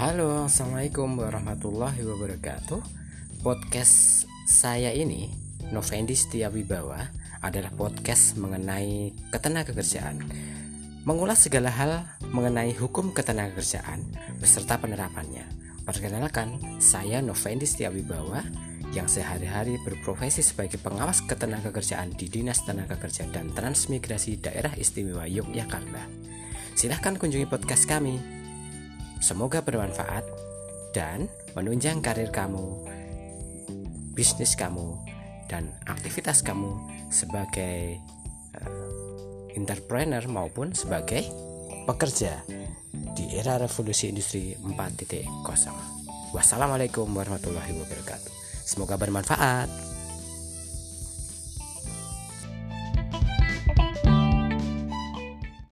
Halo, assalamualaikum warahmatullahi wabarakatuh. Podcast saya ini, Novendi Setia Wibawa, adalah podcast mengenai ketenagakerjaan. Mengulas segala hal mengenai hukum ketenagakerjaan beserta penerapannya. Perkenalkan, saya Novendi Setia Wibawa yang sehari-hari berprofesi sebagai pengawas ketenagakerjaan di Dinas Tenaga Kerja dan Transmigrasi Daerah Istimewa Yogyakarta. Silahkan kunjungi podcast kami Semoga bermanfaat dan menunjang karir kamu, bisnis kamu, dan aktivitas kamu sebagai uh, entrepreneur maupun sebagai pekerja di era revolusi industri 4.0. Wassalamualaikum warahmatullahi wabarakatuh. Semoga bermanfaat.